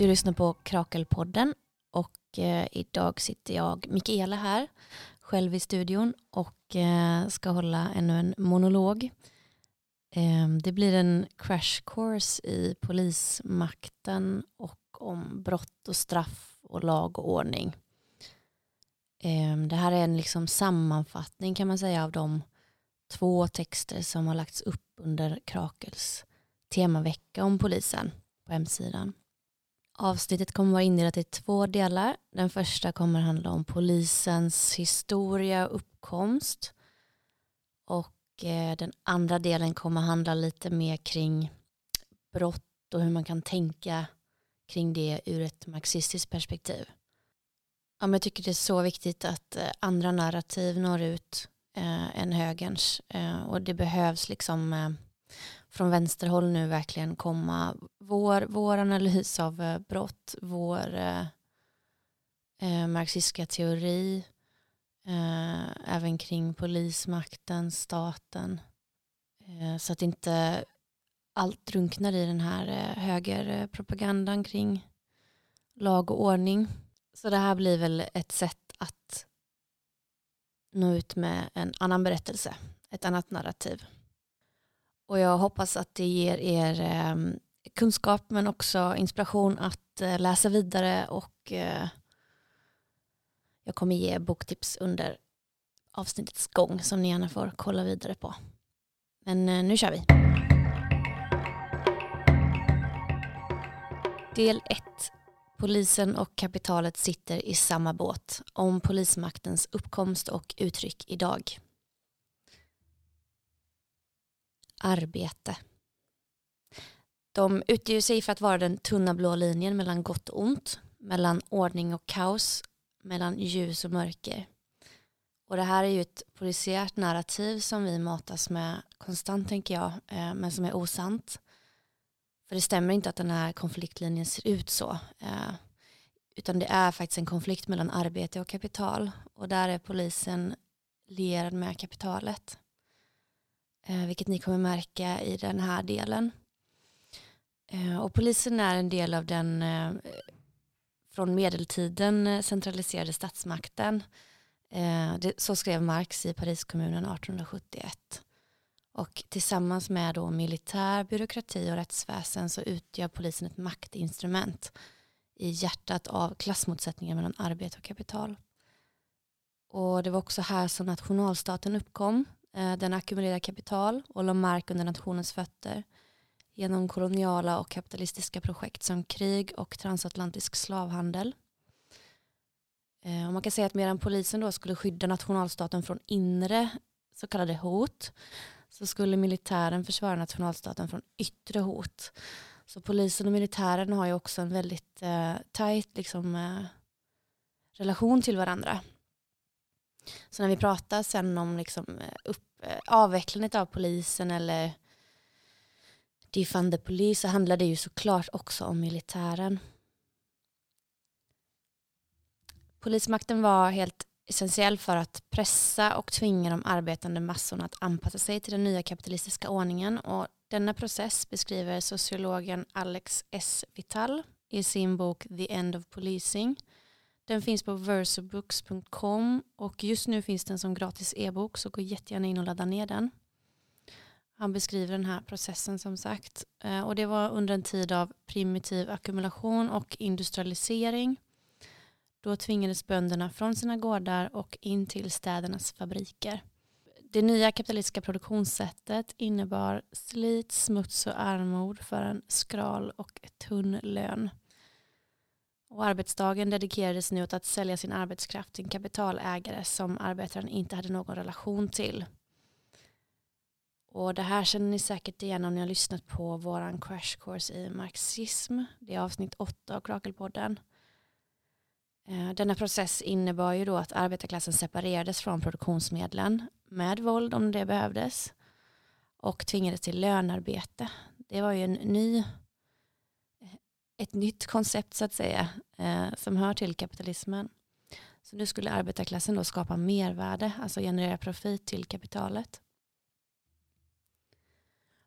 Du lyssnar på Krakelpodden och eh, idag sitter jag, Mikaela här, själv i studion och eh, ska hålla ännu en monolog. Eh, det blir en crash course i polismakten och om brott och straff och lag och ordning. Eh, det här är en liksom sammanfattning kan man säga av de två texter som har lagts upp under Krakels temavecka om polisen på hemsidan. Avsnittet kommer vara indelat i två delar. Den första kommer handla om polisens historia och uppkomst. Och eh, den andra delen kommer handla lite mer kring brott och hur man kan tänka kring det ur ett marxistiskt perspektiv. Ja, men jag tycker det är så viktigt att eh, andra narrativ når ut eh, än högerns. Eh, och det behövs liksom eh, från vänsterhåll nu verkligen komma vår, vår analys av eh, brott, vår eh, eh, marxistiska teori, eh, även kring polismakten, staten. Eh, så att inte allt drunknar i den här eh, högerpropagandan kring lag och ordning. Så det här blir väl ett sätt att nå ut med en annan berättelse, ett annat narrativ. Och jag hoppas att det ger er eh, kunskap men också inspiration att eh, läsa vidare och eh, jag kommer ge boktips under avsnittets gång som ni gärna får kolla vidare på. Men eh, nu kör vi. Del 1. Polisen och kapitalet sitter i samma båt om polismaktens uppkomst och uttryck idag. Arbete. De utger sig för att vara den tunna blå linjen mellan gott och ont, mellan ordning och kaos, mellan ljus och mörker. Och det här är ju ett polisiärt narrativ som vi matas med konstant tänker jag, eh, men som är osant. För det stämmer inte att den här konfliktlinjen ser ut så. Eh, utan det är faktiskt en konflikt mellan arbete och kapital. Och där är polisen lierad med kapitalet Eh, vilket ni kommer märka i den här delen. Eh, och polisen är en del av den eh, från medeltiden centraliserade statsmakten. Så skrev Marx i Pariskommunen 1871. Och tillsammans med då militär, byråkrati och rättsväsen så utgör polisen ett maktinstrument i hjärtat av klassmotsättningar mellan arbete och kapital. Och det var också här som nationalstaten uppkom Eh, den ackumulerar kapital och la mark under nationens fötter genom koloniala och kapitalistiska projekt som krig och transatlantisk slavhandel. Eh, och man kan säga att medan polisen då skulle skydda nationalstaten från inre så kallade hot så skulle militären försvara nationalstaten från yttre hot. Så polisen och militären har ju också en väldigt eh, tajt liksom, eh, relation till varandra. Så när vi pratar sen om liksom eh, upp, eh, avvecklandet av polisen eller defund the police så handlar det ju såklart också om militären. Polismakten var helt essentiell för att pressa och tvinga de arbetande massorna att anpassa sig till den nya kapitalistiska ordningen och denna process beskriver sociologen Alex S. Vital i sin bok The End of Policing den finns på versobooks.com och just nu finns den som gratis e-bok så gå jättegärna in och ladda ner den. Han beskriver den här processen som sagt eh, och det var under en tid av primitiv ackumulation och industrialisering. Då tvingades bönderna från sina gårdar och in till städernas fabriker. Det nya kapitalistiska produktionssättet innebar slit, smuts och armod för en skral och tunn lön. Och arbetsdagen dedikerades nu åt att sälja sin arbetskraft till en kapitalägare som arbetaren inte hade någon relation till. Och det här känner ni säkert igen om ni har lyssnat på våran crash course i marxism. Det är avsnitt 8 av Krakelpodden. Eh, denna process innebar ju då att arbetarklassen separerades från produktionsmedlen med våld om det behövdes och tvingades till lönarbete. Det var ju en ny ett nytt koncept så att säga eh, som hör till kapitalismen. Så nu skulle arbetarklassen då skapa mervärde, alltså generera profit till kapitalet.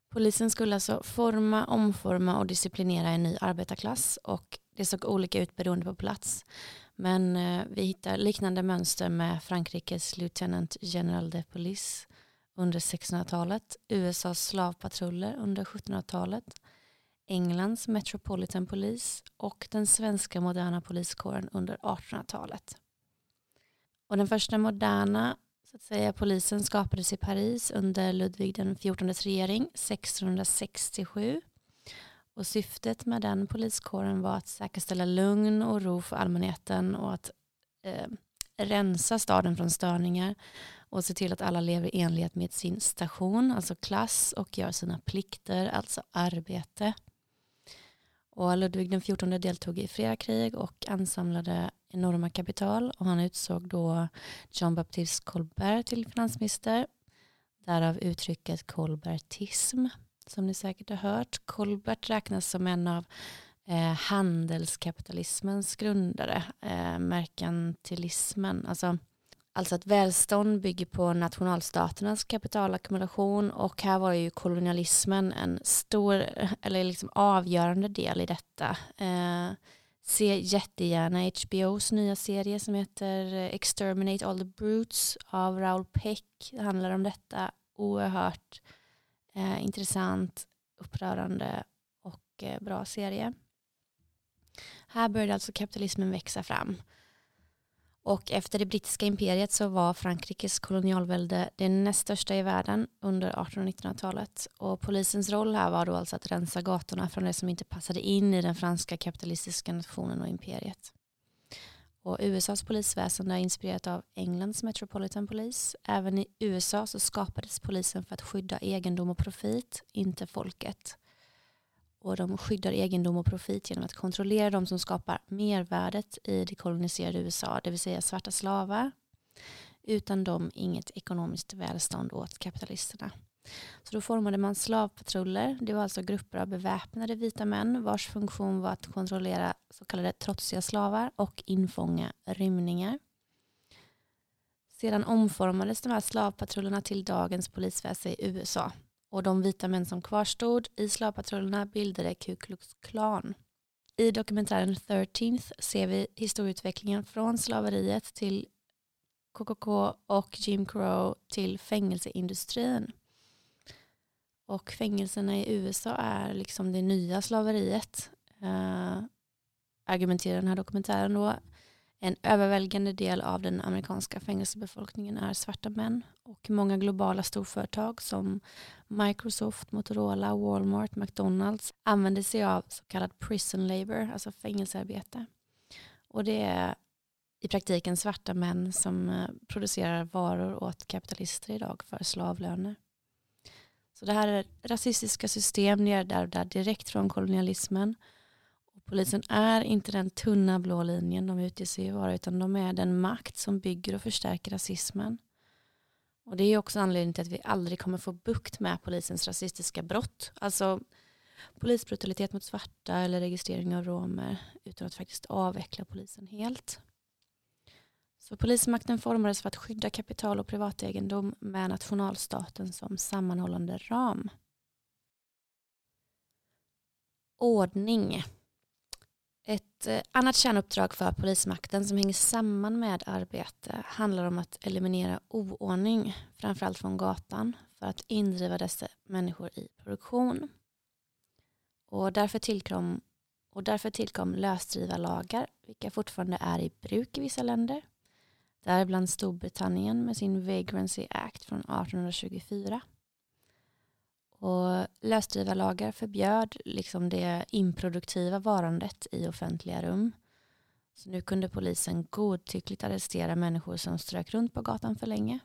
Polisen skulle alltså forma, omforma och disciplinera en ny arbetarklass och Det såg olika ut beroende på plats. Men eh, vi hittar liknande mönster med Frankrikes Lieutenant General de Police under 1600-talet, USAs slavpatruller under 1700-talet, Englands Metropolitan Police och den svenska moderna poliskåren under 1800-talet. Och den första moderna så att säga, polisen skapades i Paris under Ludvig den XIVs regering 1667. Och syftet med den poliskåren var att säkerställa lugn och ro för allmänheten och att eh, rensa staden från störningar och se till att alla lever i enlighet med sin station, alltså klass och gör sina plikter, alltså arbete. Och Ludvig den XIV deltog i flera krig och ansamlade enorma kapital och han utsåg då Jean Baptiste Colbert till finansminister. Därav uttrycket kolbertism som ni säkert har hört. Colbert räknas som en av eh, handelskapitalismens grundare, eh, merkantilismen. Alltså, alltså att välstånd bygger på nationalstaternas kapitalackumulation och här var ju kolonialismen en stor eller liksom avgörande del i detta. Eh, se jättegärna HBOs nya serie som heter Exterminate All the Brutes av Raoul Peck. Det handlar om detta oerhört eh, intressant, upprörande och eh, bra serie. Här började alltså kapitalismen växa fram. Och efter det brittiska imperiet så var Frankrikes kolonialvälde det näst största i världen under 1800 och 1900-talet. Och polisens roll här var då alltså att rensa gatorna från det som inte passade in i den franska kapitalistiska nationen och imperiet. Och USAs polisväsende är inspirerat av Englands Metropolitan Police. Även i USA så skapades polisen för att skydda egendom och profit, inte folket. Och de skyddar egendom och profit genom att kontrollera de som skapar mervärdet i det koloniserade USA, det vill säga svarta slavar. Utan dem inget ekonomiskt välstånd åt kapitalisterna. Så då formade man slavpatruller. Det var alltså grupper av beväpnade vita män vars funktion var att kontrollera så kallade trotsiga slavar och infånga rymningar. Sedan omformades de här slavpatrullerna till dagens polisväsen i USA och de vita män som kvarstod i slavpatrullerna bildade Ku Klux Klan. I dokumentären 13th ser vi historieutvecklingen från slaveriet till KKK och Jim Crow till fängelseindustrin. Och fängelserna i USA är liksom det nya slaveriet. Uh, argumenterar den här dokumentären då. En överväldigande del av den amerikanska fängelsebefolkningen är svarta män och många globala storföretag som Microsoft, Motorola, Walmart, McDonalds använder sig av så kallad prison labor, alltså fängelsearbete. Och det är i praktiken svarta män som eh, producerar varor åt kapitalister idag för slavlöner. Så det här är rasistiska system nedärvda direkt från kolonialismen. Och polisen är inte den tunna blå linjen de utger sig vara utan de är den makt som bygger och förstärker rasismen. Och det är också anledningen till att vi aldrig kommer få bukt med polisens rasistiska brott. Alltså polisbrutalitet mot svarta eller registrering av romer utan att faktiskt avveckla polisen helt. Så polismakten formades för att skydda kapital och privategendom med nationalstaten som sammanhållande ram. Ordning. Ett eh, annat kärnuppdrag för polismakten som hänger samman med arbete handlar om att eliminera oordning, framförallt från gatan, för att indriva dessa människor i produktion. Och därför tillkom, och därför tillkom lösdrivarlagar, vilka fortfarande är i bruk i vissa länder däribland Storbritannien med sin Vagrancy Act från 1824. Och lösdrivarlagar förbjöd liksom det improduktiva varandet i offentliga rum. Så nu kunde polisen godtyckligt arrestera människor som strök runt på gatan för länge.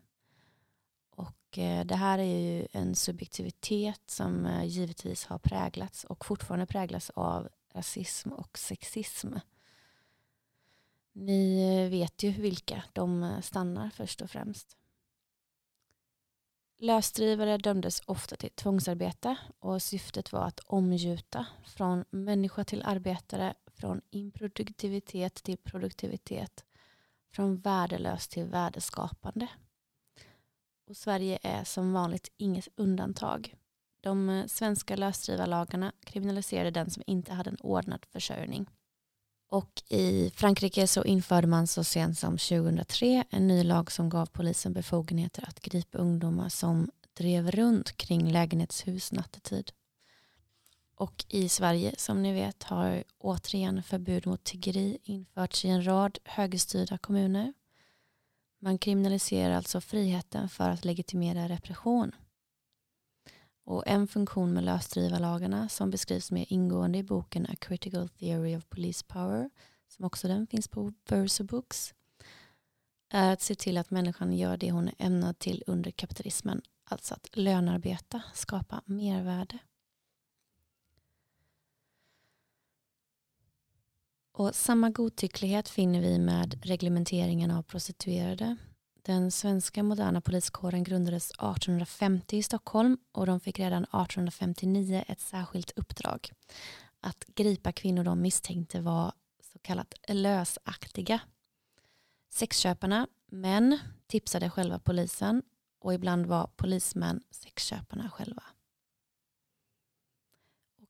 Och eh, det här är ju en subjektivitet som eh, givetvis har präglats och fortfarande präglas av rasism och sexism. Ni eh, vet ju vilka de eh, stannar först och främst. Lösdrivare dömdes ofta till tvångsarbete och syftet var att omgjuta från människa till arbetare, från improduktivitet till produktivitet, från värdelöst till värdeskapande. Och Sverige är som vanligt inget undantag. De eh, svenska lösdrivarlagarna kriminaliserade den som inte hade en ordnad försörjning. Och i Frankrike så införde man så sent som 2003 en ny lag som gav polisen befogenheter att gripa ungdomar som drev runt kring lägenhetshus nattetid. Och i Sverige som ni vet har återigen förbud mot tiggeri införts i en rad högerstyrda kommuner. Man kriminaliserar alltså friheten för att legitimera repression. Och en funktion med lösdrivarlagarna som beskrivs mer ingående i boken A Critical Theory of Police Power, som också den finns på Verso Books, är att se till att människan gör det hon är ämnad till under kapitalismen, alltså att lönarbeta, skapa mervärde. Och samma godtycklighet finner vi med reglementeringen av prostituerade. Den svenska moderna poliskåren grundades 1850 i Stockholm och de fick redan 1859 ett särskilt uppdrag. Att gripa kvinnor de misstänkte var så kallat lösaktiga. Sexköparna, män, tipsade själva polisen och ibland var polismän sexköparna själva.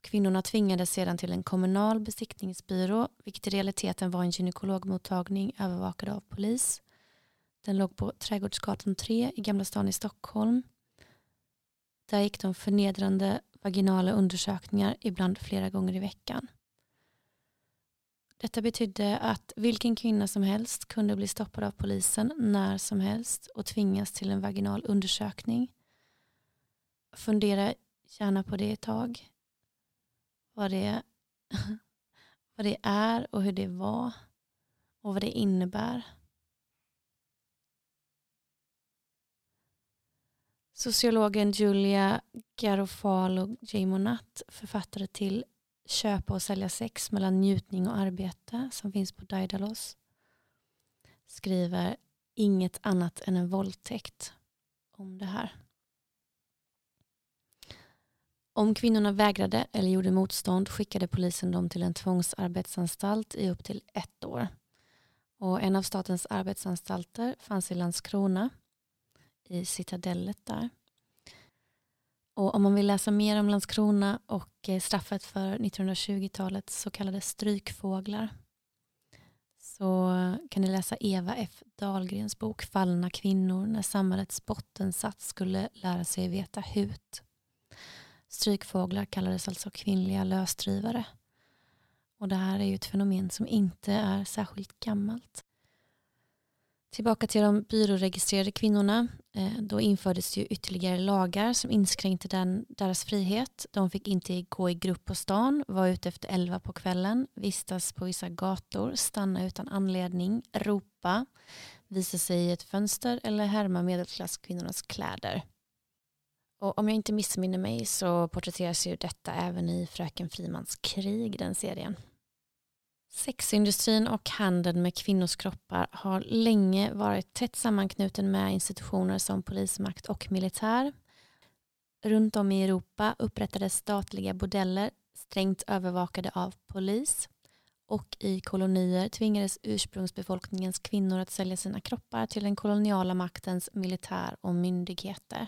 Kvinnorna tvingades sedan till en kommunal besiktningsbyrå, vilket i realiteten var en gynekologmottagning övervakad av polis. Den låg på Trädgårdsgatan 3 i Gamla stan i Stockholm. Där gick de förnedrande vaginala undersökningar ibland flera gånger i veckan. Detta betydde att vilken kvinna som helst kunde bli stoppad av polisen när som helst och tvingas till en vaginal undersökning. Fundera gärna på det ett tag vad det, vad det är och hur det var och vad det innebär. Sociologen Julia Garofalo J. Monat, författare till Köpa och sälja sex mellan njutning och arbete som finns på Daidalos, skriver inget annat än en våldtäkt om det här. Om kvinnorna vägrade eller gjorde motstånd skickade polisen dem till en tvångsarbetsanstalt i upp till ett år. Och en av statens arbetsanstalter fanns i Landskrona, i citadellet där. Och om man vill läsa mer om Landskrona och eh, straffet för 1920-talets så kallade strykfåglar så kan ni läsa Eva F Dahlgrens bok Fallna kvinnor när samhällets bottensats skulle lära sig veta hut. Strykfåglar kallades alltså kvinnliga lösdrivare. Och det här är ju ett fenomen som inte är särskilt gammalt. Tillbaka till de byråregistrerade kvinnorna. Eh, då infördes ju ytterligare lagar som inskränkte den, deras frihet. De fick inte gå i grupp på stan, vara ute efter elva på kvällen, vistas på vissa gator, stanna utan anledning, ropa, visa sig i ett fönster eller härma medelklasskvinnornas kläder. Och om jag inte missminner mig så porträtteras ju detta även i Fröken Frimans krig, den serien. Sexindustrin och handeln med kvinnors kroppar har länge varit tätt sammanknuten med institutioner som polismakt och militär. Runt om i Europa upprättades statliga bordeller strängt övervakade av polis och i kolonier tvingades ursprungsbefolkningens kvinnor att sälja sina kroppar till den koloniala maktens militär och myndigheter.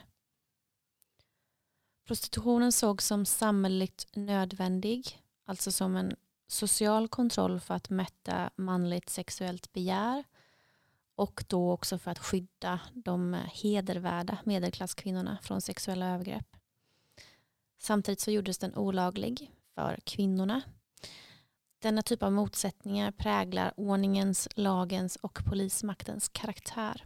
Prostitutionen sågs som samhälleligt nödvändig, alltså som en social kontroll för att mätta manligt sexuellt begär och då också för att skydda de hedervärda medelklasskvinnorna från sexuella övergrepp. Samtidigt så gjordes den olaglig för kvinnorna. Denna typ av motsättningar präglar ordningens, lagens och polismaktens karaktär.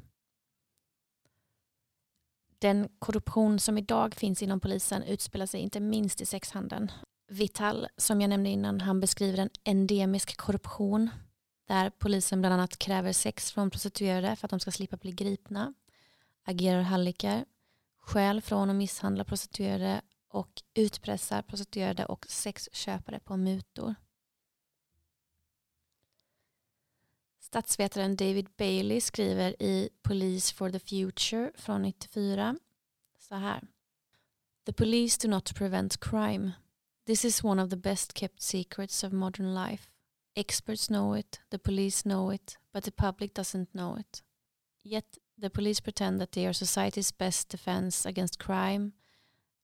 Den korruption som idag finns inom polisen utspelar sig inte minst i sexhandeln. Vital, som jag nämnde innan, han beskriver en endemisk korruption där polisen bland annat kräver sex från prostituerade för att de ska slippa bli gripna, agerar hallickar, stjäl från och misshandlar prostituerade och utpressar prostituerade och sexköpare på mutor. Statsvetaren David Bailey skriver i Police for the Future från 94 så här. The police do not prevent crime. This is one of the best kept secrets of modern life. Experts know it, the police know it, but the public doesn't know it. Yet the police pretend that they are society's best defense against crime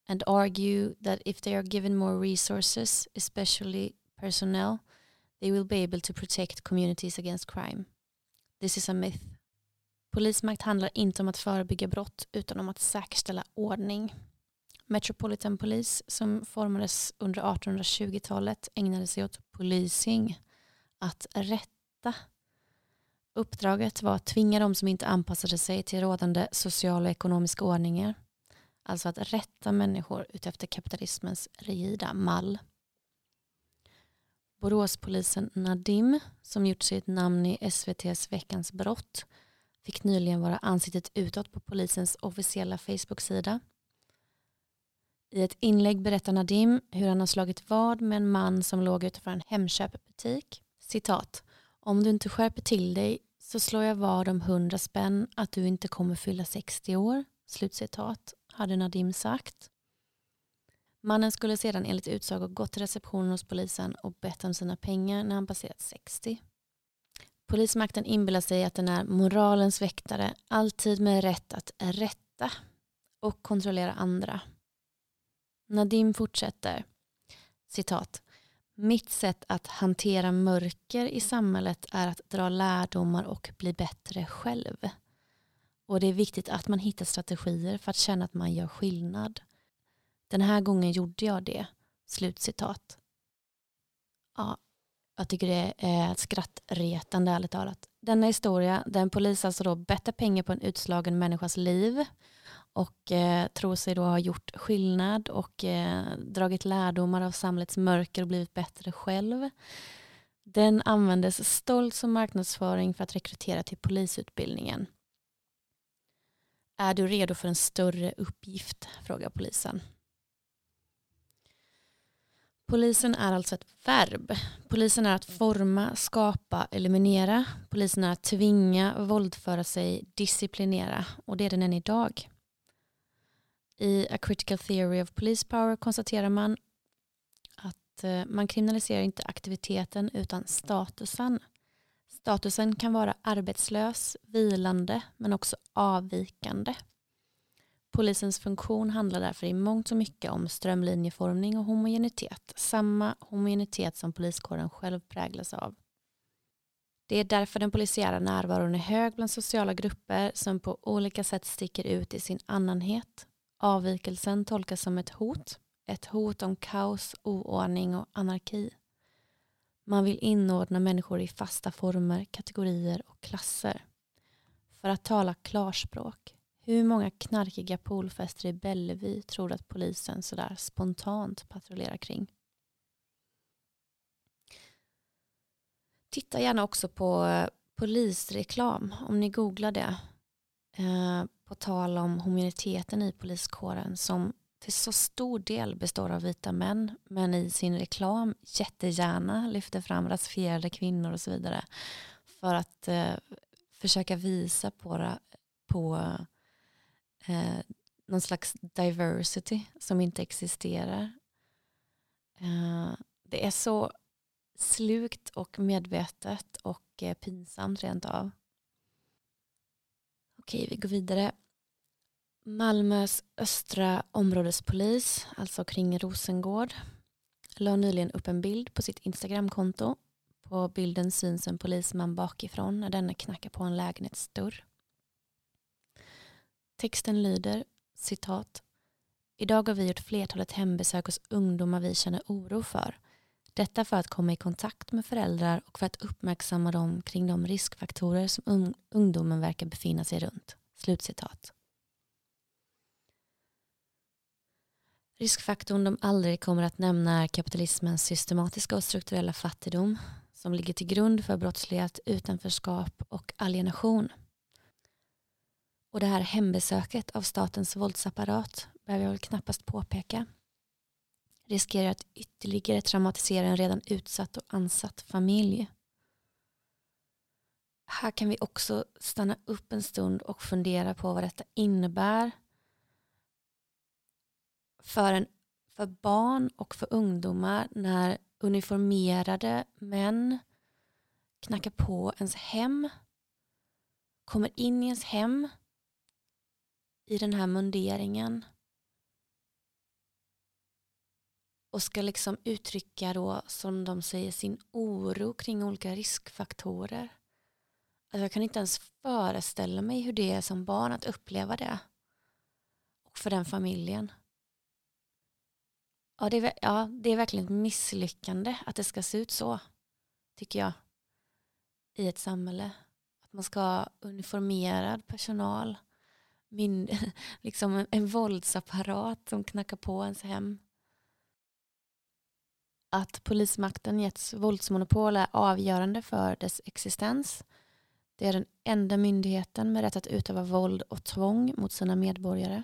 and argue that if they are given more resources, especially personnel, They will be able to protect communities against crime. This is a myth. Polismakt handlar inte om att förebygga brott utan om att säkerställa ordning. Metropolitan Police som formades under 1820-talet ägnade sig åt policing, att rätta. Uppdraget var att tvinga de som inte anpassade sig till rådande sociala och ekonomiska ordningar. Alltså att rätta människor utefter kapitalismens rigida mall. Boråspolisen Nadim, som gjort sig ett namn i SVTs Veckans brott, fick nyligen vara ansiktet utåt på polisens officiella Facebook-sida. I ett inlägg berättar Nadim hur han har slagit vad med en man som låg utanför en Hemköpbutik. Citat. Om du inte skärper till dig så slår jag vad om hundra spänn att du inte kommer fylla 60 år. Slutcitat, hade Nadim sagt. Mannen skulle sedan enligt utsago gått till receptionen hos polisen och bett om sina pengar när han passerat 60. Polismakten inbillar sig att den är moralens väktare, alltid med rätt att rätta och kontrollera andra. Nadim fortsätter, citat, mitt sätt att hantera mörker i samhället är att dra lärdomar och bli bättre själv. Och det är viktigt att man hittar strategier för att känna att man gör skillnad. Den här gången gjorde jag det. Slutcitat. Ja, jag tycker det är skrattretande ärligt talat. Denna historia, där en polis alltså då bettar pengar på en utslagen människas liv och eh, tror sig då ha gjort skillnad och eh, dragit lärdomar av samhällets mörker och blivit bättre själv. Den användes stolt som marknadsföring för att rekrytera till polisutbildningen. Är du redo för en större uppgift? frågar polisen. Polisen är alltså ett verb. Polisen är att forma, skapa, eliminera. Polisen är att tvinga, våldföra sig, disciplinera. Och det är den än idag. I A Critical Theory of Police Power konstaterar man att eh, man kriminaliserar inte aktiviteten utan statusen. Statusen kan vara arbetslös, vilande men också avvikande. Polisens funktion handlar därför i mångt och mycket om strömlinjeformning och homogenitet. Samma homogenitet som poliskåren själv präglas av. Det är därför den polisiära närvaron är hög bland sociala grupper som på olika sätt sticker ut i sin annanhet. Avvikelsen tolkas som ett hot. Ett hot om kaos, oordning och anarki. Man vill inordna människor i fasta former, kategorier och klasser. För att tala klarspråk hur många knarkiga poolfester i Bellevue tror du att polisen sådär spontant patrullerar kring? Titta gärna också på eh, polisreklam om ni googlar det. Eh, på tal om homogeniteten i poliskåren som till så stor del består av vita män men i sin reklam jättegärna lyfter fram rasifierade kvinnor och så vidare för att eh, försöka visa på, på eh, någon slags diversity som inte existerar. Eh, det är så slukt och medvetet och eh, pinsamt rent av. Okej, vi går vidare. Malmös östra områdespolis, alltså kring Rosengård, la nyligen upp en bild på sitt Instagramkonto. På bilden syns en polisman bakifrån när denne knackar på en lägenhetsdörr. Texten lyder citat Idag har vi gjort flertalet hembesök hos ungdomar vi känner oro för. Detta för att komma i kontakt med föräldrar och för att uppmärksamma dem kring de riskfaktorer som ungdomen verkar befinna sig runt. Slutcitat. Riskfaktorn de aldrig kommer att nämna är kapitalismens systematiska och strukturella fattigdom som ligger till grund för brottslighet, utanförskap och alienation. Och det här hembesöket av statens våldsapparat behöver jag väl knappast påpeka. Riskerar att ytterligare traumatisera en redan utsatt och ansatt familj. Här kan vi också stanna upp en stund och fundera på vad detta innebär för, en, för barn och för ungdomar när uniformerade män knackar på ens hem, kommer in i ens hem i den här munderingen och ska liksom uttrycka då som de säger sin oro kring olika riskfaktorer. Alltså jag kan inte ens föreställa mig hur det är som barn att uppleva det. Och för den familjen. Ja det, är, ja, det är verkligen ett misslyckande att det ska se ut så, tycker jag, i ett samhälle. Att man ska ha uniformerad personal, min, liksom en, en våldsapparat som knackar på ens hem. Att polismakten getts våldsmonopol är avgörande för dess existens. Det är den enda myndigheten med rätt att utöva våld och tvång mot sina medborgare.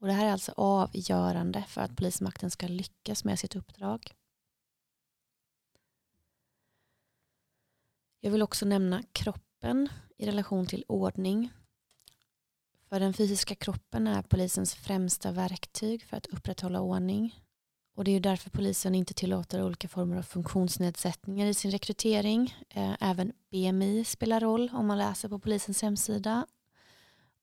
Och det här är alltså avgörande för att polismakten ska lyckas med sitt uppdrag. Jag vill också nämna kroppen i relation till ordning. För den fysiska kroppen är polisens främsta verktyg för att upprätthålla ordning. Och det är därför polisen inte tillåter olika former av funktionsnedsättningar i sin rekrytering. Eh, även BMI spelar roll om man läser på polisens hemsida.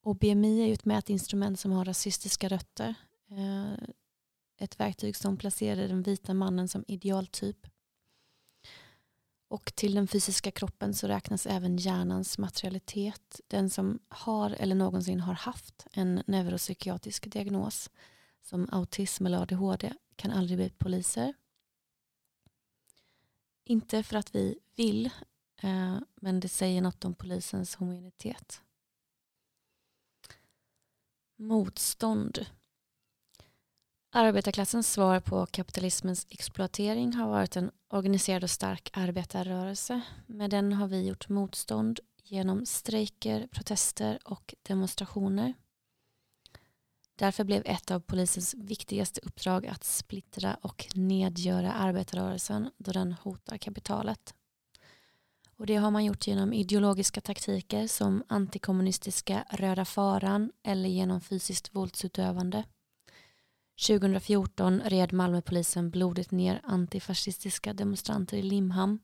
Och BMI är ju ett mätinstrument som har rasistiska rötter. Eh, ett verktyg som placerar den vita mannen som idealtyp. Och till den fysiska kroppen så räknas även hjärnans materialitet. Den som har eller någonsin har haft en neuropsykiatrisk diagnos som autism eller ADHD kan aldrig bli poliser. Inte för att vi vill, eh, men det säger något om polisens homogenitet. Motstånd. Arbetarklassens svar på kapitalismens exploatering har varit en organiserad och stark arbetarrörelse. Med den har vi gjort motstånd genom strejker, protester och demonstrationer. Därför blev ett av polisens viktigaste uppdrag att splittra och nedgöra arbetarrörelsen då den hotar kapitalet. Och det har man gjort genom ideologiska taktiker som antikommunistiska röda faran eller genom fysiskt våldsutövande. 2014 red Malmöpolisen blodigt ner antifascistiska demonstranter i Limhamn.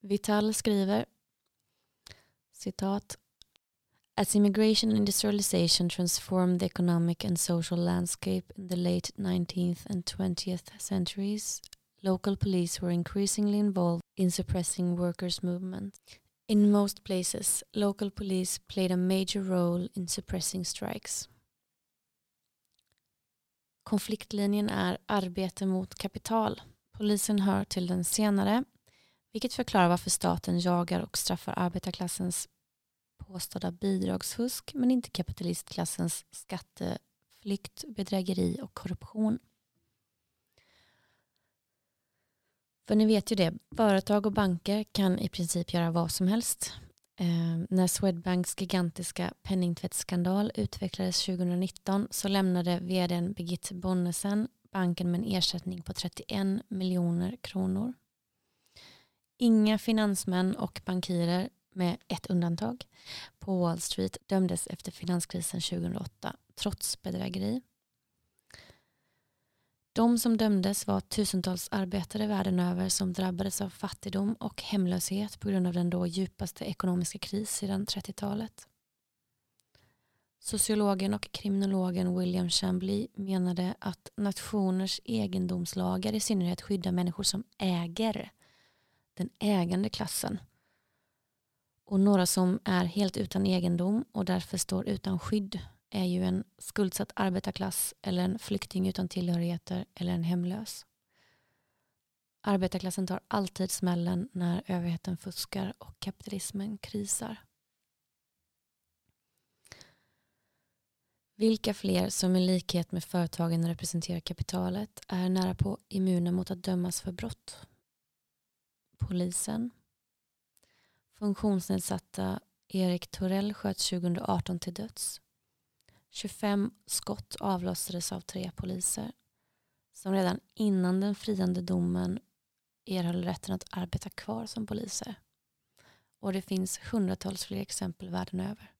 Vital skriver citat As immigration and industrialization transformed the economic and social landscape in the late 19th and 20th centuries, local police were increasingly involved in suppressing workers' movements. In most places, local police played a major role in suppressing strikes. Konfliktlinjen är arbete mot kapital. Polisen hör till den senare, vilket förklarar varför staten jagar och straffar arbetarklassens påstådda bidragsfusk men inte kapitalistklassens skatteflykt, bedrägeri och korruption. För ni vet ju det, företag och banker kan i princip göra vad som helst. Eh, när Swedbanks gigantiska penningtvättsskandal utvecklades 2019 så lämnade vdn Birgitte Bonnesen banken med en ersättning på 31 miljoner kronor. Inga finansmän och bankirer med ett undantag, på Wall Street dömdes efter finanskrisen 2008 trots bedrägeri. De som dömdes var tusentals arbetare världen över som drabbades av fattigdom och hemlöshet på grund av den då djupaste ekonomiska kris sedan 30-talet. Sociologen och kriminologen William Chambly menade att nationers egendomslagar i synnerhet skyddar människor som äger, den ägande klassen, och några som är helt utan egendom och därför står utan skydd är ju en skuldsatt arbetarklass eller en flykting utan tillhörigheter eller en hemlös. Arbetarklassen tar alltid smällen när överheten fuskar och kapitalismen krisar. Vilka fler som i likhet med företagen representerar kapitalet är nära på immuna mot att dömas för brott? Polisen, Funktionsnedsatta Erik Torell sköts 2018 till döds. 25 skott avlossades av tre poliser som redan innan den friande domen erhöll rätten att arbeta kvar som poliser. Och det finns hundratals fler exempel världen över.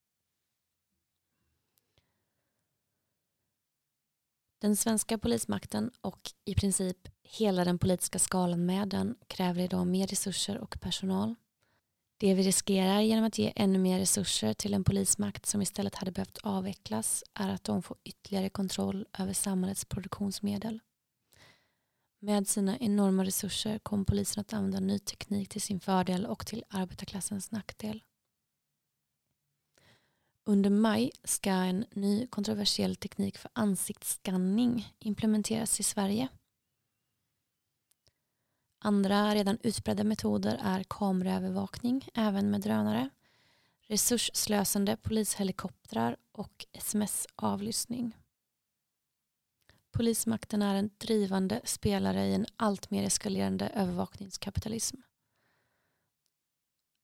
Den svenska polismakten och i princip hela den politiska skalan med den kräver idag mer resurser och personal. Det vi riskerar genom att ge ännu mer resurser till en polismakt som istället hade behövt avvecklas är att de får ytterligare kontroll över samhällets produktionsmedel. Med sina enorma resurser kommer polisen att använda ny teknik till sin fördel och till arbetarklassens nackdel. Under maj ska en ny kontroversiell teknik för ansiktsskanning implementeras i Sverige. Andra redan utbredda metoder är kameraövervakning, även med drönare, resursslösande polishelikoptrar och sms-avlyssning. Polismakten är en drivande spelare i en alltmer eskalerande övervakningskapitalism.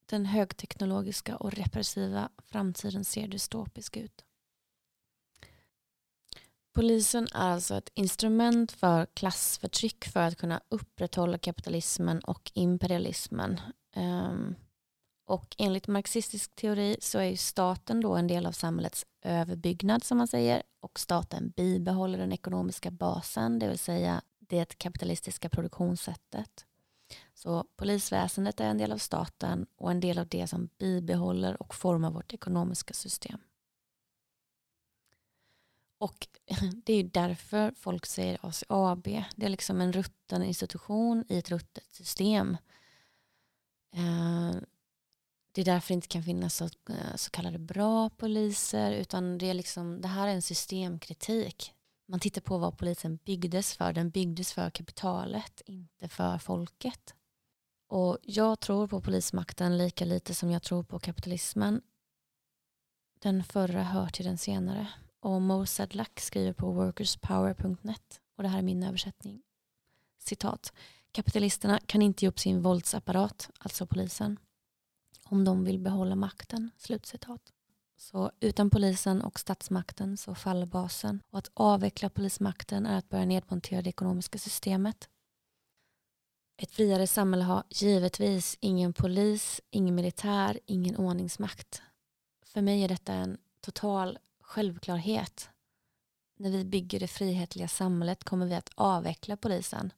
Den högteknologiska och repressiva framtiden ser dystopisk ut. Polisen är alltså ett instrument för klassförtryck för att kunna upprätthålla kapitalismen och imperialismen. Um, och enligt marxistisk teori så är ju staten då en del av samhällets överbyggnad som man säger och staten bibehåller den ekonomiska basen, det vill säga det kapitalistiska produktionssättet. Så polisväsendet är en del av staten och en del av det som bibehåller och formar vårt ekonomiska system. Och det är därför folk säger ACAB. Det är liksom en rutten institution i ett ruttet system. Eh, det är därför det inte kan finnas så, eh, så kallade bra poliser utan det, är liksom, det här är en systemkritik. Man tittar på vad polisen byggdes för. Den byggdes för kapitalet, inte för folket. Och jag tror på polismakten lika lite som jag tror på kapitalismen. Den förra hör till den senare. Och Mo Sedlak skriver på workerspower.net och det här är min översättning. Citat. Kapitalisterna kan inte ge upp sin våldsapparat, alltså polisen, om de vill behålla makten. Slutcitat. Så utan polisen och statsmakten så faller basen och att avveckla polismakten är att börja nedmontera det ekonomiska systemet. Ett friare samhälle har givetvis ingen polis, ingen militär, ingen ordningsmakt. För mig är detta en total självklarhet. När vi bygger det frihetliga samhället kommer vi att avveckla polisen.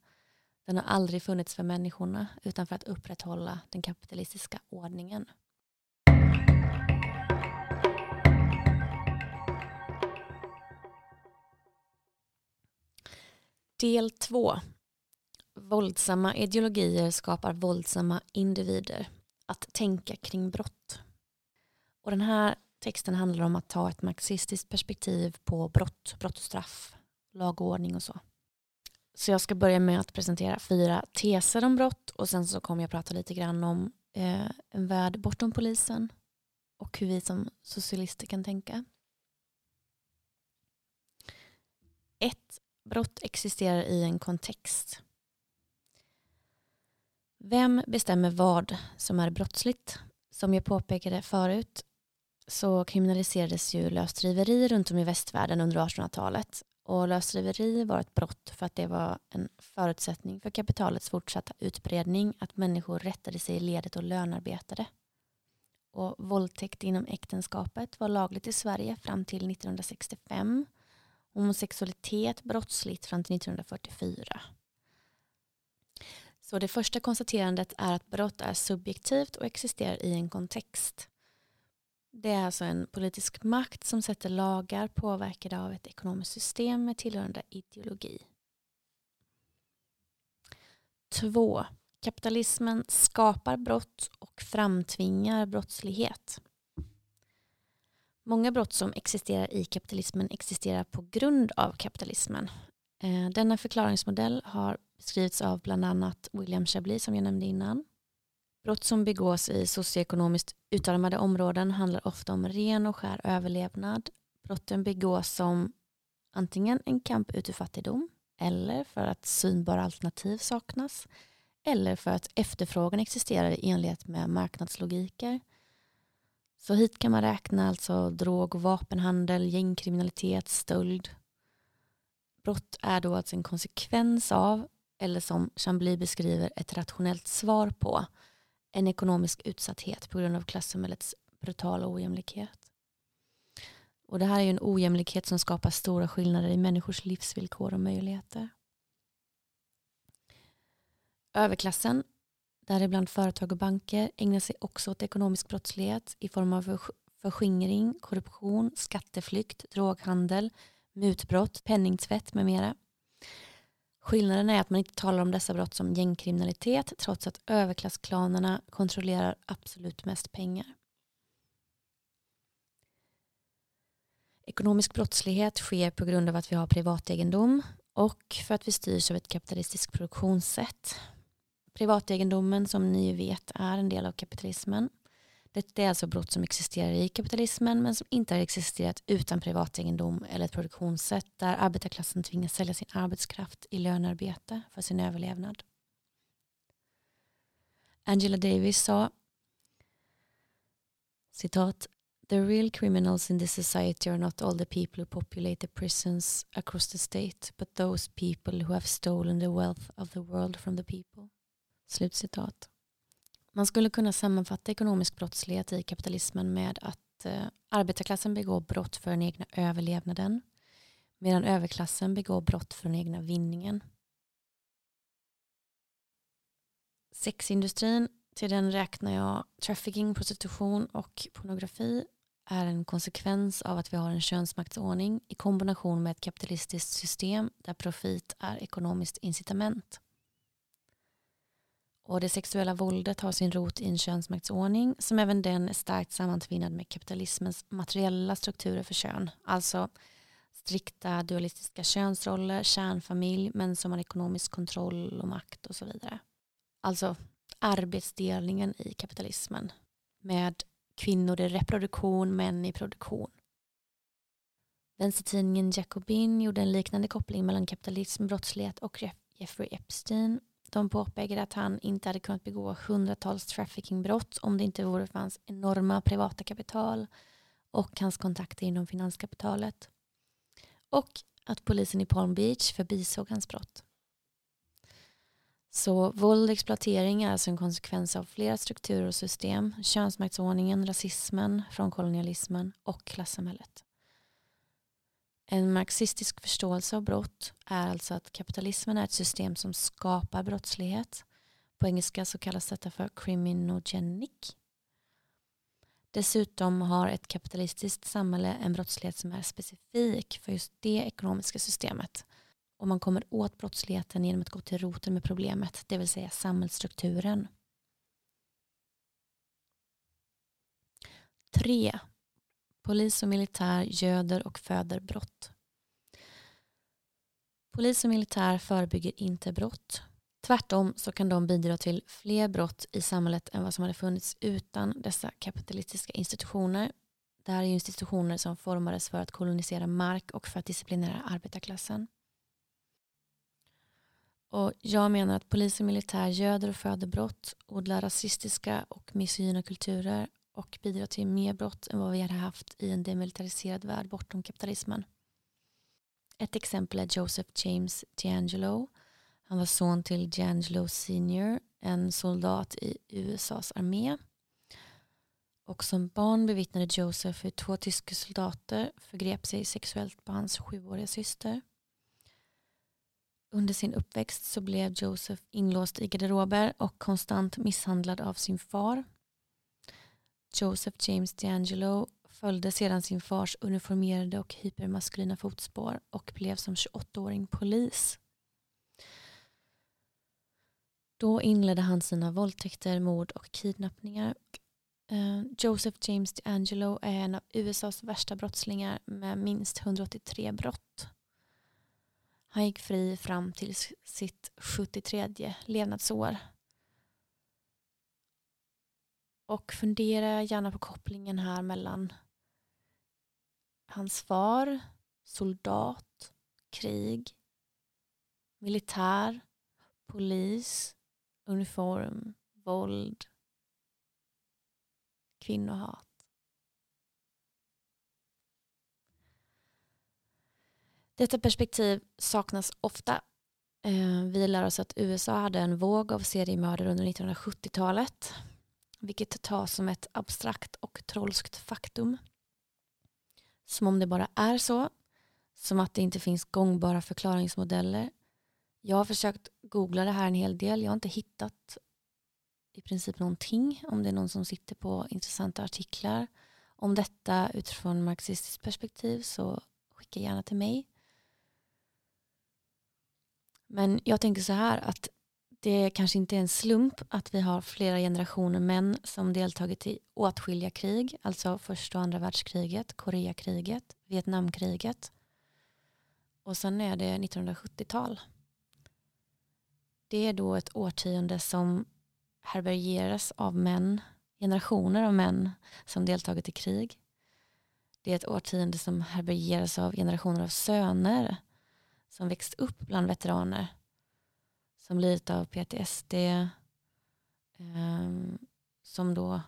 Den har aldrig funnits för människorna utan för att upprätthålla den kapitalistiska ordningen. Del 2. Våldsamma ideologier skapar våldsamma individer. Att tänka kring brott. Och den här Texten handlar om att ta ett marxistiskt perspektiv på brott, brott och straff, lag och ordning och så. Så jag ska börja med att presentera fyra teser om brott och sen så kommer jag prata lite grann om eh, en värld bortom polisen och hur vi som socialister kan tänka. Ett brott existerar i en kontext. Vem bestämmer vad som är brottsligt? Som jag påpekade förut så kriminaliserades ju lösdriveri runt om i västvärlden under 1800-talet. Och lösdriveri var ett brott för att det var en förutsättning för kapitalets fortsatta utbredning att människor rättade sig i ledet och lönarbetade. Och våldtäkt inom äktenskapet var lagligt i Sverige fram till 1965. Homosexualitet brottsligt fram till 1944. Så det första konstaterandet är att brott är subjektivt och existerar i en kontext. Det är alltså en politisk makt som sätter lagar påverkade av ett ekonomiskt system med tillhörande ideologi. 2. Kapitalismen skapar brott och framtvingar brottslighet. Många brott som existerar i kapitalismen existerar på grund av kapitalismen. Eh, denna förklaringsmodell har beskrivits av bland annat William Chablis som jag nämnde innan. Brott som begås i socioekonomiskt utarmade områden handlar ofta om ren och skär överlevnad. Brotten begås som antingen en kamp ut ur fattigdom eller för att synbara alternativ saknas eller för att efterfrågan existerar i enlighet med marknadslogiker. Så hit kan man räkna alltså drog och vapenhandel, gängkriminalitet, stöld. Brott är då alltså en konsekvens av, eller som Chambly beskriver, ett rationellt svar på en ekonomisk utsatthet på grund av klassamhällets brutala ojämlikhet. Och det här är ju en ojämlikhet som skapar stora skillnader i människors livsvillkor och möjligheter. Överklassen däribland företag och banker, ägnar sig också åt ekonomisk brottslighet i form av förskingring, korruption, skatteflykt, droghandel, mutbrott, penningtvätt med mera. Skillnaden är att man inte talar om dessa brott som gängkriminalitet trots att överklassklanerna kontrollerar absolut mest pengar. Ekonomisk brottslighet sker på grund av att vi har privategendom och för att vi styrs av ett kapitalistiskt produktionssätt. Privategendomen som ni vet är en del av kapitalismen. Det är alltså brott som existerar i kapitalismen men som inte har existerat utan privategendom eller ett produktionssätt där arbetarklassen tvingas sälja sin arbetskraft i lönearbete för sin överlevnad. Angela Davis sa citat The real criminals in this society are not all the people who populate the prisons across the state but those people who have stolen the wealth of the world from the people. Slutcitat. Man skulle kunna sammanfatta ekonomisk brottslighet i kapitalismen med att eh, arbetarklassen begår brott för den egna överlevnaden medan överklassen begår brott för den egna vinningen. Sexindustrin, till den räknar jag trafficking, prostitution och pornografi är en konsekvens av att vi har en könsmaktsordning i kombination med ett kapitalistiskt system där profit är ekonomiskt incitament. Och det sexuella våldet har sin rot i en könsmaktsordning som även den är starkt sammantvinnad med kapitalismens materiella strukturer för kön. Alltså strikta dualistiska könsroller, kärnfamilj, men som har ekonomisk kontroll och makt och så vidare. Alltså arbetsdelningen i kapitalismen med kvinnor i reproduktion, män i produktion. Vänstertidningen Jacobin gjorde en liknande koppling mellan kapitalism, brottslighet och Jeffrey Epstein de påpekade att han inte hade kunnat begå hundratals traffickingbrott om det inte vore för hans enorma privata kapital och hans kontakter inom finanskapitalet. Och att polisen i Palm Beach förbisåg hans brott. Så våld och exploatering är alltså en konsekvens av flera strukturer och system. Könsmaktsordningen, rasismen från kolonialismen och klassamhället. En marxistisk förståelse av brott är alltså att kapitalismen är ett system som skapar brottslighet. På engelska så kallas detta för criminogenic. Dessutom har ett kapitalistiskt samhälle en brottslighet som är specifik för just det ekonomiska systemet. Och man kommer åt brottsligheten genom att gå till roten med problemet, det vill säga samhällsstrukturen. 3. Polis och militär göder och föder brott. Polis och militär förebygger inte brott. Tvärtom så kan de bidra till fler brott i samhället än vad som hade funnits utan dessa kapitalistiska institutioner. Det här är institutioner som formades för att kolonisera mark och för att disciplinera arbetarklassen. Och jag menar att polis och militär göder och föder brott, odlar rasistiska och misogyna kulturer och bidra till mer brott än vad vi hade haft i en demilitariserad värld bortom kapitalismen. Ett exempel är Joseph James D'Angelo. Han var son till D'Angelo Senior, en soldat i USAs armé. Och som barn bevittnade Joseph hur två tyska soldater förgrep sig sexuellt på hans sjuåriga syster. Under sin uppväxt så blev Joseph inlåst i garderober och konstant misshandlad av sin far Joseph James D'Angelo följde sedan sin fars uniformerade och hypermaskulina fotspår och blev som 28-åring polis. Då inledde han sina våldtäkter, mord och kidnappningar. Eh, Joseph James D'Angelo är en av USAs värsta brottslingar med minst 183 brott. Han gick fri fram till sitt 73 levnadsår och fundera gärna på kopplingen här mellan hans far, soldat, krig, militär, polis, uniform, våld, kvinnohat. Detta perspektiv saknas ofta. Eh, vi lär oss att USA hade en våg av seriemördare under 1970-talet vilket tas som ett abstrakt och trolskt faktum. Som om det bara är så, som att det inte finns gångbara förklaringsmodeller. Jag har försökt googla det här en hel del, jag har inte hittat i princip någonting. Om det är någon som sitter på intressanta artiklar om detta utifrån marxistiskt perspektiv så skicka gärna till mig. Men jag tänker så här att det kanske inte är en slump att vi har flera generationer män som deltagit i åtskilliga krig, alltså första och andra världskriget, Koreakriget, Vietnamkriget och sen är det 1970-tal. Det är då ett årtionde som härbärgeras av män, generationer av män som deltagit i krig. Det är ett årtionde som härbärgeras av generationer av söner som växt upp bland veteraner som lidit av PTSD, ehm, som då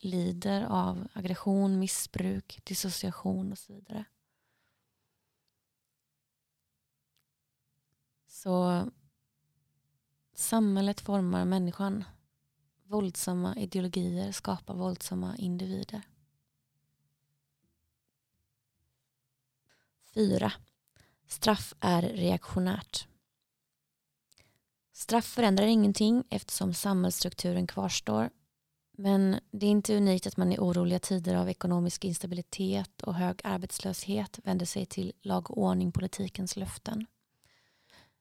lider av aggression, missbruk, dissociation och så vidare. Så samhället formar människan. Våldsamma ideologier skapar våldsamma individer. Fyra. Straff är reaktionärt. Straff förändrar ingenting eftersom samhällsstrukturen kvarstår. Men det är inte unikt att man i oroliga tider av ekonomisk instabilitet och hög arbetslöshet vänder sig till lag och ordning politikens löften.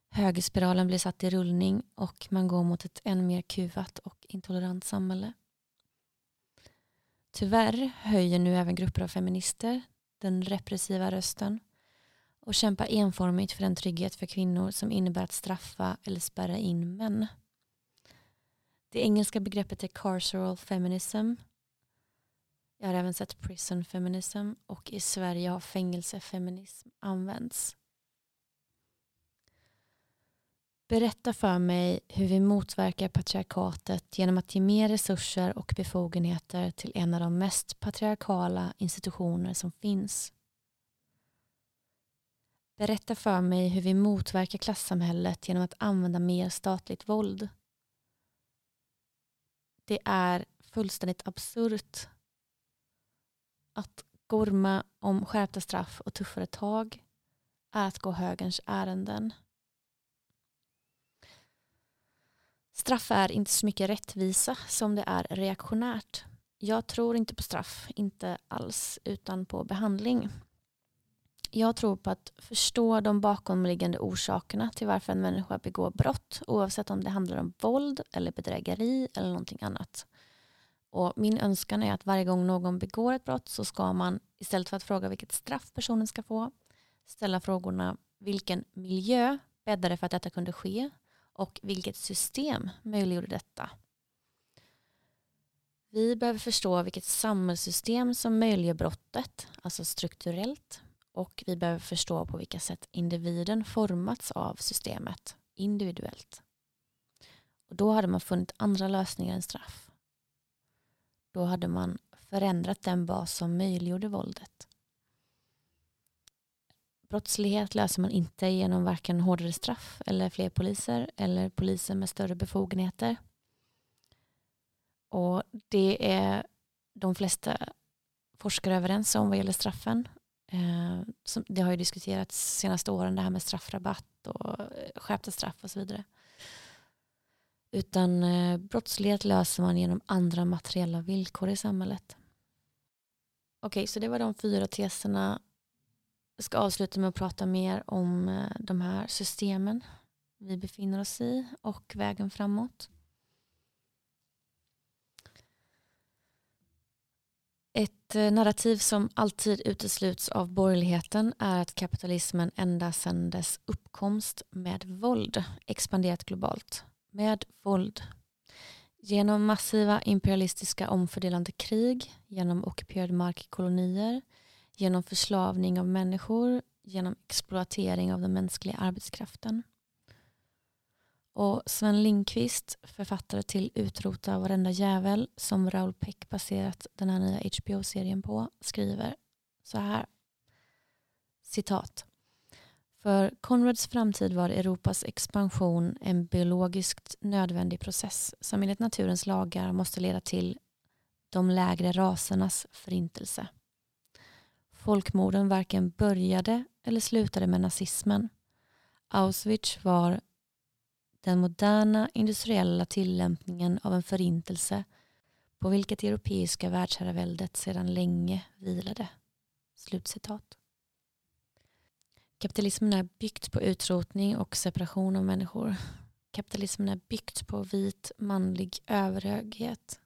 Högerspiralen blir satt i rullning och man går mot ett än mer kuvat och intolerant samhälle. Tyvärr höjer nu även grupper av feminister den repressiva rösten och kämpar enformigt för den trygghet för kvinnor som innebär att straffa eller spärra in män. Det engelska begreppet är carceral feminism. Jag har även sett prison feminism och i Sverige har fängelsefeminism använts. Berätta för mig hur vi motverkar patriarkatet genom att ge mer resurser och befogenheter till en av de mest patriarkala institutioner som finns. Berätta för mig hur vi motverkar klassamhället genom att använda mer statligt våld. Det är fullständigt absurt att gorma om skärpta straff och tuffare tag är att gå högerns ärenden. Straff är inte så mycket rättvisa som det är reaktionärt. Jag tror inte på straff, inte alls, utan på behandling. Jag tror på att förstå de bakomliggande orsakerna till varför en människa begår brott oavsett om det handlar om våld eller bedrägeri eller någonting annat. Och min önskan är att varje gång någon begår ett brott så ska man istället för att fråga vilket straff personen ska få ställa frågorna vilken miljö bäddade för att detta kunde ske och vilket system möjliggjorde detta. Vi behöver förstå vilket samhällssystem som möjliggör brottet, alltså strukturellt, och vi behöver förstå på vilka sätt individen formats av systemet individuellt. Och då hade man funnit andra lösningar än straff. Då hade man förändrat den bas som möjliggjorde våldet. Brottslighet löser man inte genom varken hårdare straff eller fler poliser eller poliser med större befogenheter. Och det är de flesta forskare överens om vad gäller straffen. Eh, det har ju diskuterats senaste åren det här med straffrabatt och eh, skärpta straff och så vidare. Utan eh, brottslighet löser man genom andra materiella villkor i samhället. Okej, så det var de fyra teserna jag ska avsluta med att prata mer om eh, de här systemen vi befinner oss i och vägen framåt. Ett eh, narrativ som alltid utesluts av borgerligheten är att kapitalismen ända sedan dess uppkomst med våld expanderat globalt. Med våld. Genom massiva imperialistiska omfördelande krig, genom ockuperade markkolonier, genom förslavning av människor, genom exploatering av den mänskliga arbetskraften. Och Sven Lindqvist, författare till Utrota varenda jävel som Raoul Peck baserat den här nya HBO-serien på, skriver så här. Citat. För Konrads framtid var Europas expansion en biologiskt nödvändig process som enligt naturens lagar måste leda till de lägre rasernas förintelse. Folkmorden varken började eller slutade med nazismen. Auschwitz var den moderna industriella tillämpningen av en förintelse på vilket europeiska världsherraväldet sedan länge vilade. Slutcitat. Kapitalismen är byggt på utrotning och separation av människor. Kapitalismen är byggt på vit manlig överhöghet.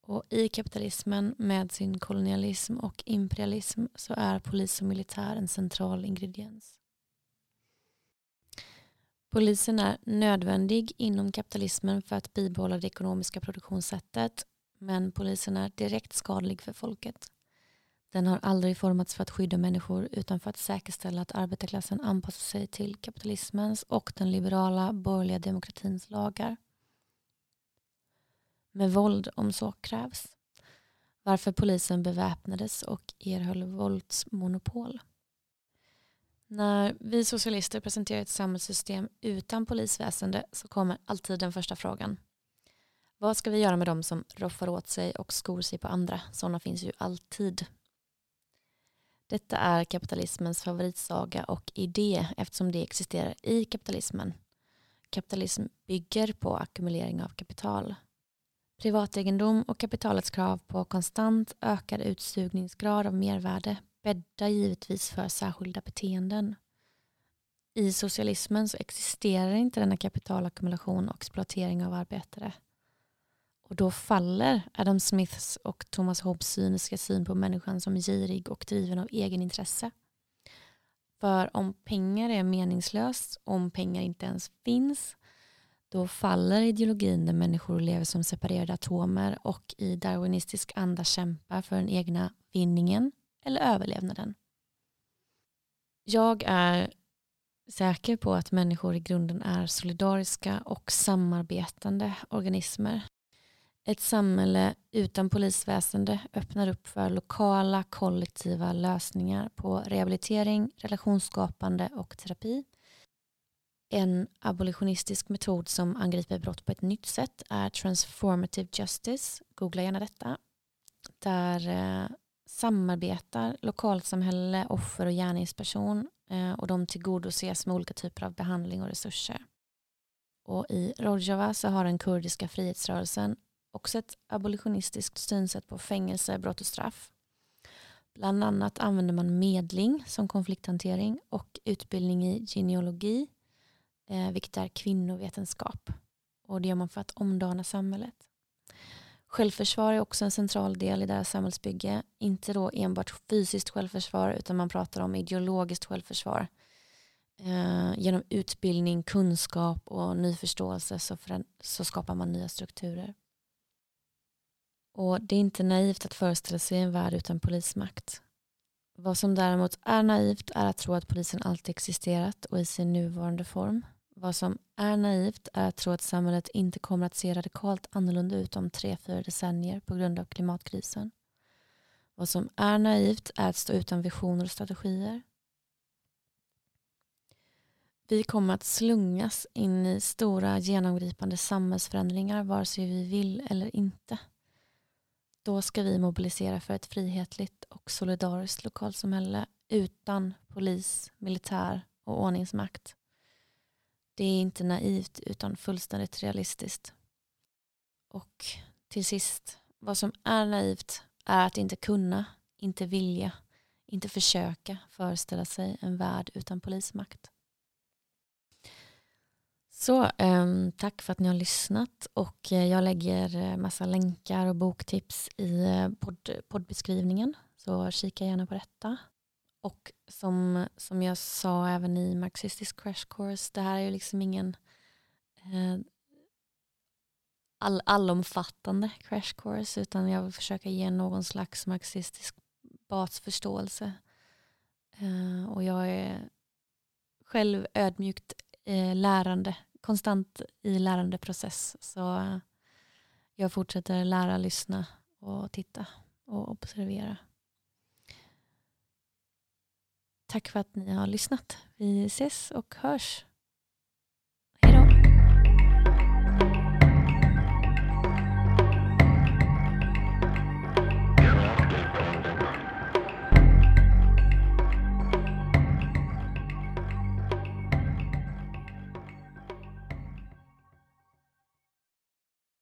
Och i kapitalismen med sin kolonialism och imperialism så är polis och militär en central ingrediens. Polisen är nödvändig inom kapitalismen för att bibehålla det ekonomiska produktionssättet men polisen är direkt skadlig för folket. Den har aldrig formats för att skydda människor utan för att säkerställa att arbetarklassen anpassar sig till kapitalismens och den liberala borgerliga demokratins lagar. Med våld om så krävs. Varför polisen beväpnades och erhöll våldsmonopol. När vi socialister presenterar ett samhällssystem utan polisväsende så kommer alltid den första frågan. Vad ska vi göra med dem som roffar åt sig och skor sig på andra? Sådana finns ju alltid. Detta är kapitalismens favoritsaga och idé eftersom det existerar i kapitalismen. Kapitalism bygger på ackumulering av kapital. Privategendom och kapitalets krav på konstant ökad utsugningsgrad av mervärde bäddar givetvis för särskilda beteenden. I socialismen så existerar inte denna kapitalackumulation och exploatering av arbetare. Och då faller Adam Smiths och Thomas Hobbes cyniska syn på människan som girig och driven av egenintresse. För om pengar är meningslöst, om pengar inte ens finns, då faller ideologin där människor lever som separerade atomer och i darwinistisk anda kämpar för den egna vinningen eller överlevnaden. Jag är säker på att människor i grunden är solidariska och samarbetande organismer ett samhälle utan polisväsende öppnar upp för lokala kollektiva lösningar på rehabilitering, relationsskapande och terapi. En abolitionistisk metod som angriper brott på ett nytt sätt är transformative justice. Googla gärna detta. Där eh, samarbetar lokalsamhälle, offer och gärningsperson eh, och de tillgodoses med olika typer av behandling och resurser. Och I Rojava så har den kurdiska frihetsrörelsen också ett abolitionistiskt synsätt på fängelse, brott och straff. Bland annat använder man medling som konflikthantering och utbildning i genealogi, eh, vilket är kvinnovetenskap. Och det gör man för att omdana samhället. Självförsvar är också en central del i deras samhällsbygge. Inte då enbart fysiskt självförsvar utan man pratar om ideologiskt självförsvar. Eh, genom utbildning, kunskap och ny förståelse så, så skapar man nya strukturer. Och det är inte naivt att föreställa sig en värld utan polismakt. Vad som däremot är naivt är att tro att polisen alltid existerat och i sin nuvarande form. Vad som är naivt är att tro att samhället inte kommer att se radikalt annorlunda ut om tre, fyra decennier på grund av klimatkrisen. Vad som är naivt är att stå utan visioner och strategier. Vi kommer att slungas in i stora genomgripande samhällsförändringar vare sig vi vill eller inte. Då ska vi mobilisera för ett frihetligt och solidariskt lokalsamhälle utan polis, militär och ordningsmakt. Det är inte naivt utan fullständigt realistiskt. Och till sist, vad som är naivt är att inte kunna, inte vilja, inte försöka föreställa sig en värld utan polismakt. Så ehm, tack för att ni har lyssnat och eh, jag lägger eh, massa länkar och boktips i eh, podd, poddbeskrivningen. Så kika gärna på detta. Och som, som jag sa även i Marxistisk Crash Course, det här är ju liksom ingen eh, all, allomfattande crash course utan jag vill försöka ge någon slags marxistisk basförståelse. Eh, och jag är själv ödmjukt eh, lärande konstant i lärandeprocess. Så jag fortsätter lära, lyssna och titta och observera. Tack för att ni har lyssnat. Vi ses och hörs